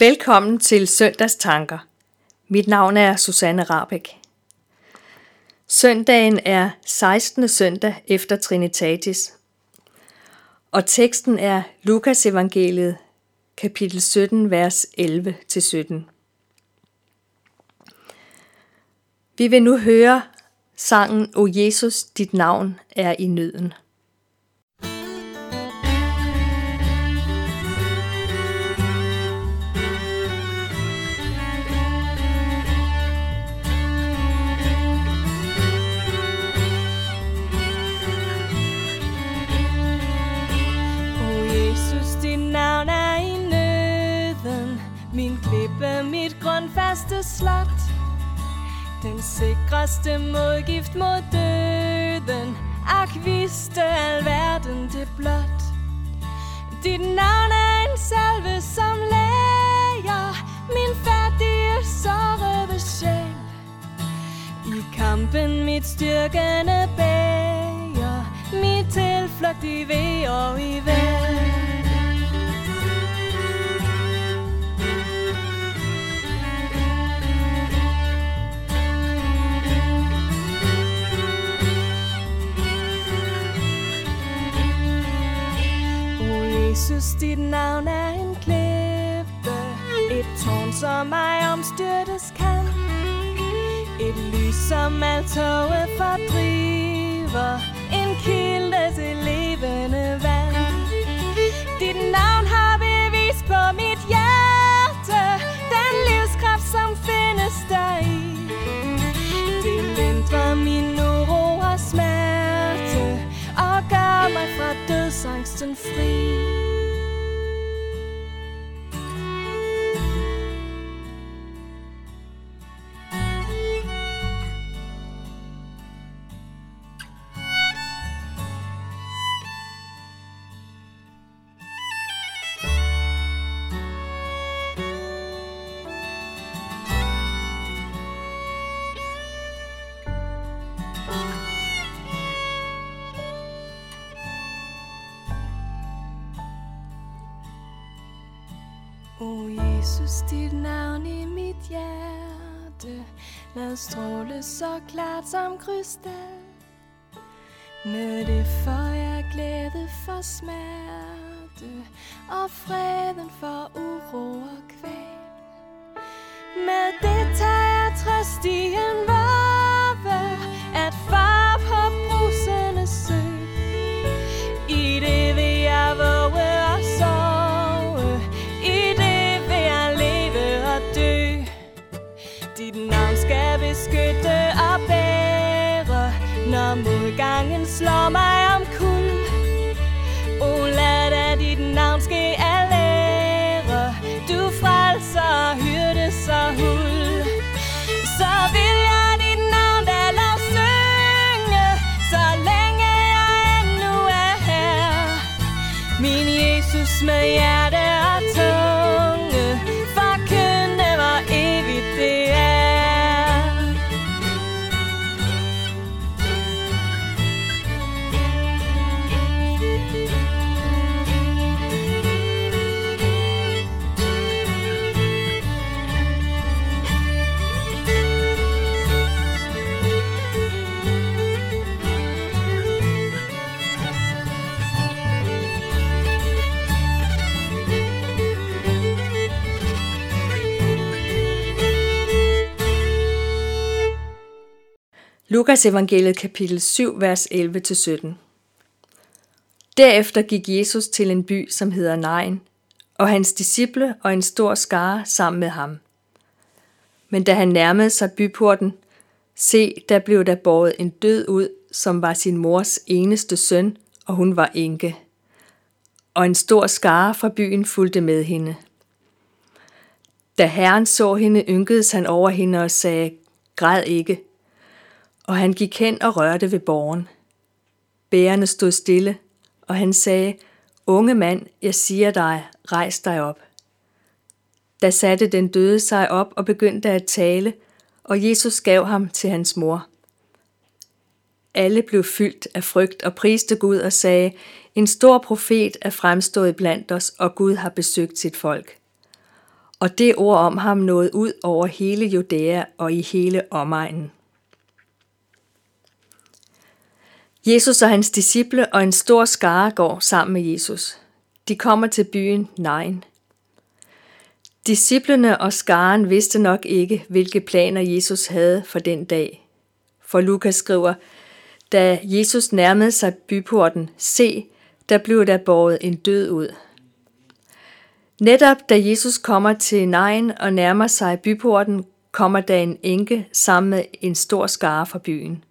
Velkommen til Søndagstanker. Mit navn er Susanne Rabeck. Søndagen er 16. søndag efter Trinitatis, og teksten er Lukas evangeliet, kapitel 17, vers 11-17. Vi vil nu høre sangen O Jesus, dit navn er i nøden. Første modgift mod døden. Ak vidste alverden det blot. Dit navn er en salve som læger. Min færdige sårede sjæl. I kampen mit styrkende bæger. Mit tilflugt i ved og i vel Et som mig omstyrtes kan. Et lys, som alt toget fordriver En kilde til levende vand. Dit navn Jesus, dit navn i mit hjerte. Lad stråle så klart som krystal. Med det får jeg glæde for smerte Og freden for uro og kval Med det tager jeg trøst i en varve Dit navn skal beskytte og bære. Når modgangen slår mig om kul O lad da dit navn ske af lære. Du frelser, hyrde så hul. Så vil jeg dit navn da lov synge Så længe jeg endnu er her. Min Jesus med hjerte Lukas evangeliet kapitel 7, vers 11-17. Derefter gik Jesus til en by, som hedder Nain, og hans disciple og en stor skare sammen med ham. Men da han nærmede sig byporten, se, der blev der båret en død ud, som var sin mors eneste søn, og hun var enke. Og en stor skare fra byen fulgte med hende. Da herren så hende, ynkedes han over hende og sagde, græd ikke. Og han gik hen og rørte ved borgen. Bærerne stod stille, og han sagde, Unge mand, jeg siger dig, rejs dig op. Da satte den døde sig op og begyndte at tale, og Jesus gav ham til hans mor. Alle blev fyldt af frygt og priste Gud og sagde, en stor profet er fremstået blandt os, og Gud har besøgt sit folk. Og det ord om ham nåede ud over hele Judæa og i hele omegnen. Jesus og hans disciple og en stor skare går sammen med Jesus. De kommer til byen Nain. Disciplene og skaren vidste nok ikke, hvilke planer Jesus havde for den dag. For Lukas skriver, da Jesus nærmede sig byporten, se, der blev der båret en død ud. Netop da Jesus kommer til Nain og nærmer sig byporten, kommer der en enke sammen med en stor skare fra byen.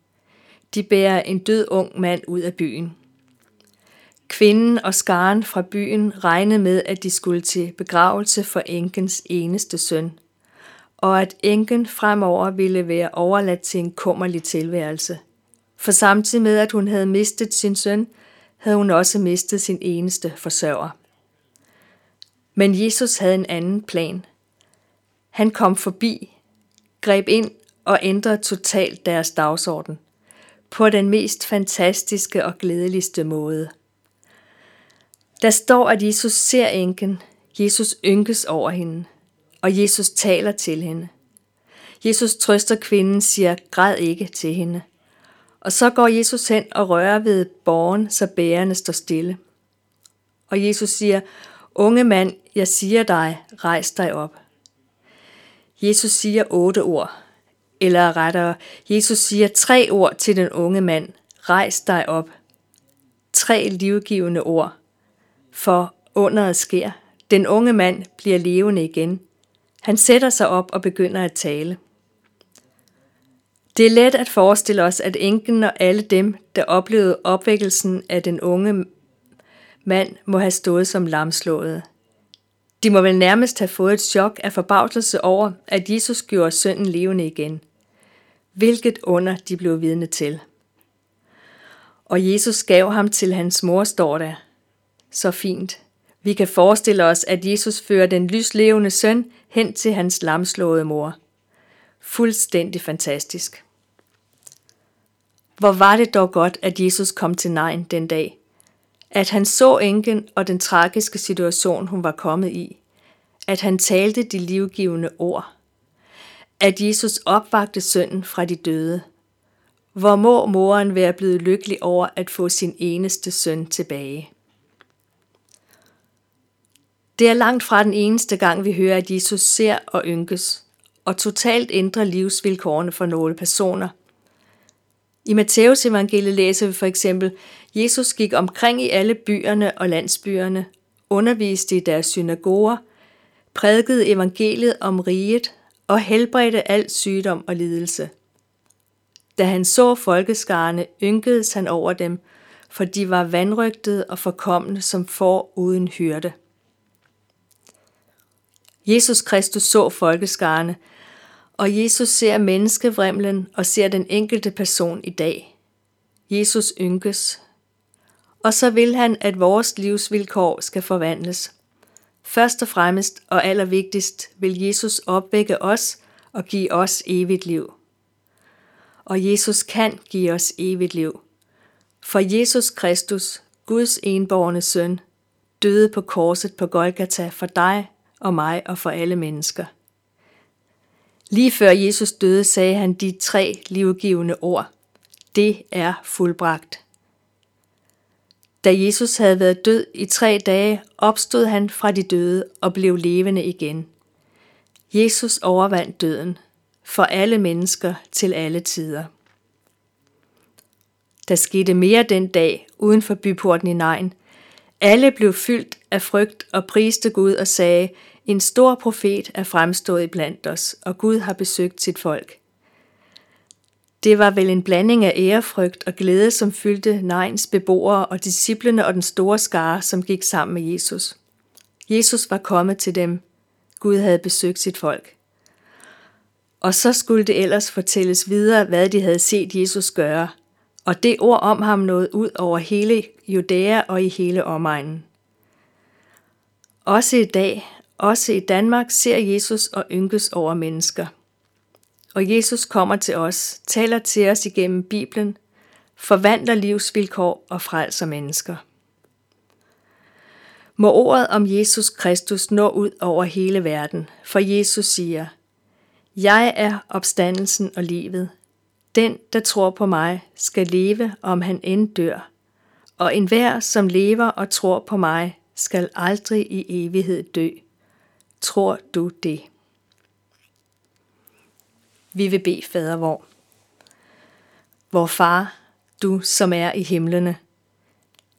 De bærer en død ung mand ud af byen. Kvinden og skaren fra byen regnede med, at de skulle til begravelse for enkens eneste søn, og at enken fremover ville være overladt til en kummerlig tilværelse. For samtidig med, at hun havde mistet sin søn, havde hun også mistet sin eneste forsørger. Men Jesus havde en anden plan. Han kom forbi, greb ind og ændrede totalt deres dagsorden på den mest fantastiske og glædeligste måde. Der står, at Jesus ser enken, Jesus ynkes over hende, og Jesus taler til hende. Jesus trøster kvinden, siger, græd ikke til hende. Og så går Jesus hen og rører ved borgen, så bærerne står stille. Og Jesus siger, unge mand, jeg siger dig, rejs dig op. Jesus siger otte ord, eller rettere, Jesus siger tre ord til den unge mand, rejs dig op. Tre livgivende ord, for underet sker. Den unge mand bliver levende igen. Han sætter sig op og begynder at tale. Det er let at forestille os, at enken og alle dem, der oplevede opvækkelsen af den unge mand, må have stået som lamslået. De må vel nærmest have fået et chok af forbavselse over, at Jesus gjorde sønnen levende igen. Hvilket under de blev vidne til. Og Jesus gav ham til hans mor, står der. Så fint. Vi kan forestille os, at Jesus fører den lyslevende søn hen til hans lamslåede mor. Fuldstændig fantastisk. Hvor var det dog godt, at Jesus kom til Nejen den dag. At han så enken og den tragiske situation, hun var kommet i. At han talte de livgivende ord. At Jesus opvagte sønnen fra de døde. Hvor må moren være blevet lykkelig over at få sin eneste søn tilbage. Det er langt fra den eneste gang, vi hører, at Jesus ser og ynkes, og totalt ændrer livsvilkårene for nogle personer, i Matteus evangeliet læser vi for eksempel, Jesus gik omkring i alle byerne og landsbyerne, underviste i deres synagoger, prædikede evangeliet om riget og helbredte al sygdom og lidelse. Da han så folkeskarne, ynkedes han over dem, for de var vandrygtede og forkomne som får uden hyrde. Jesus Kristus så folkeskarne, og Jesus ser menneskevrimlen og ser den enkelte person i dag. Jesus ynkes. Og så vil han, at vores livsvilkår skal forvandles. Først og fremmest og allervigtigst vil Jesus opvække os og give os evigt liv. Og Jesus kan give os evigt liv. For Jesus Kristus, Guds enborgne søn, døde på korset på Golgata for dig og mig og for alle mennesker. Lige før Jesus døde, sagde han de tre livgivende ord. Det er fuldbragt. Da Jesus havde været død i tre dage, opstod han fra de døde og blev levende igen. Jesus overvandt døden for alle mennesker til alle tider. Der skete mere den dag uden for byporten i Nejen. Alle blev fyldt af frygt og priste Gud og sagde, en stor profet er fremstået blandt os, og Gud har besøgt sit folk. Det var vel en blanding af ærefrygt og glæde, som fyldte Nejens beboere og disciplene og den store skare, som gik sammen med Jesus. Jesus var kommet til dem. Gud havde besøgt sit folk. Og så skulle det ellers fortælles videre, hvad de havde set Jesus gøre, og det ord om ham nåede ud over hele Judæa og i hele omegnen. Også i dag også i Danmark ser Jesus og ynkes over mennesker. Og Jesus kommer til os, taler til os igennem Bibelen, forvandler livsvilkår og frelser mennesker. Må ordet om Jesus Kristus nå ud over hele verden, for Jesus siger, Jeg er opstandelsen og livet. Den, der tror på mig, skal leve, om han end dør. Og enhver, som lever og tror på mig, skal aldrig i evighed dø. Tror du det? Vi vil bede fader vor. Vor far, du som er i himlene,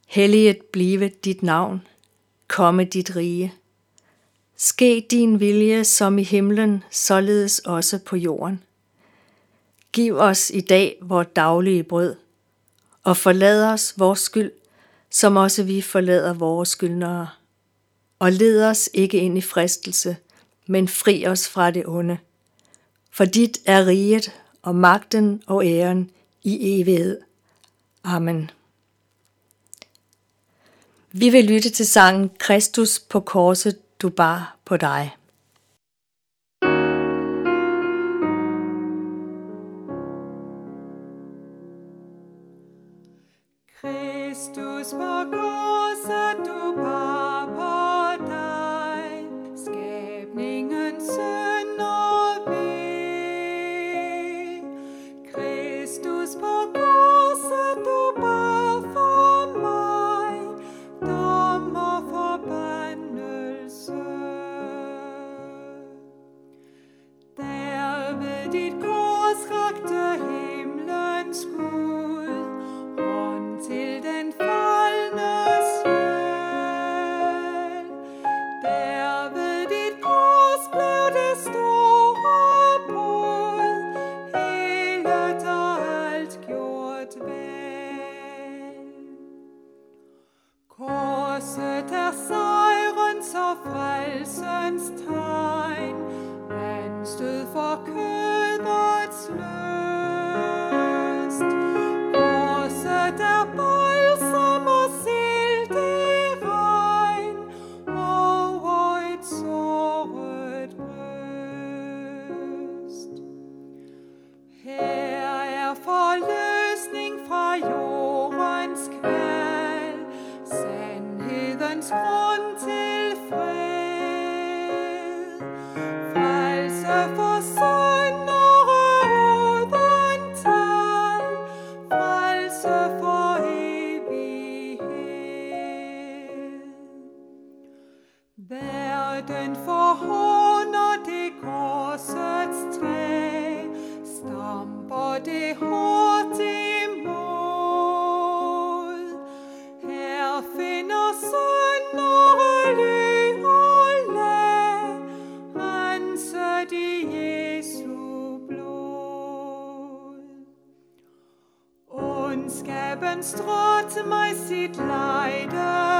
helliget blive dit navn, komme dit rige. Ske din vilje som i himlen, således også på jorden. Giv os i dag vores daglige brød, og forlad os vores skyld, som også vi forlader vores skyldnere. Og led os ikke ind i fristelse, men fri os fra det onde. For dit er riget og magten og æren i evighed. Amen. Vi vil lytte til sangen Kristus på korset, du bar på dig. Den forhåner det korsets træ, stamper det hårdt imod. Her finder sønder ly og lag, renset i Jesu blod. Ondskaben stråt mig sit lejde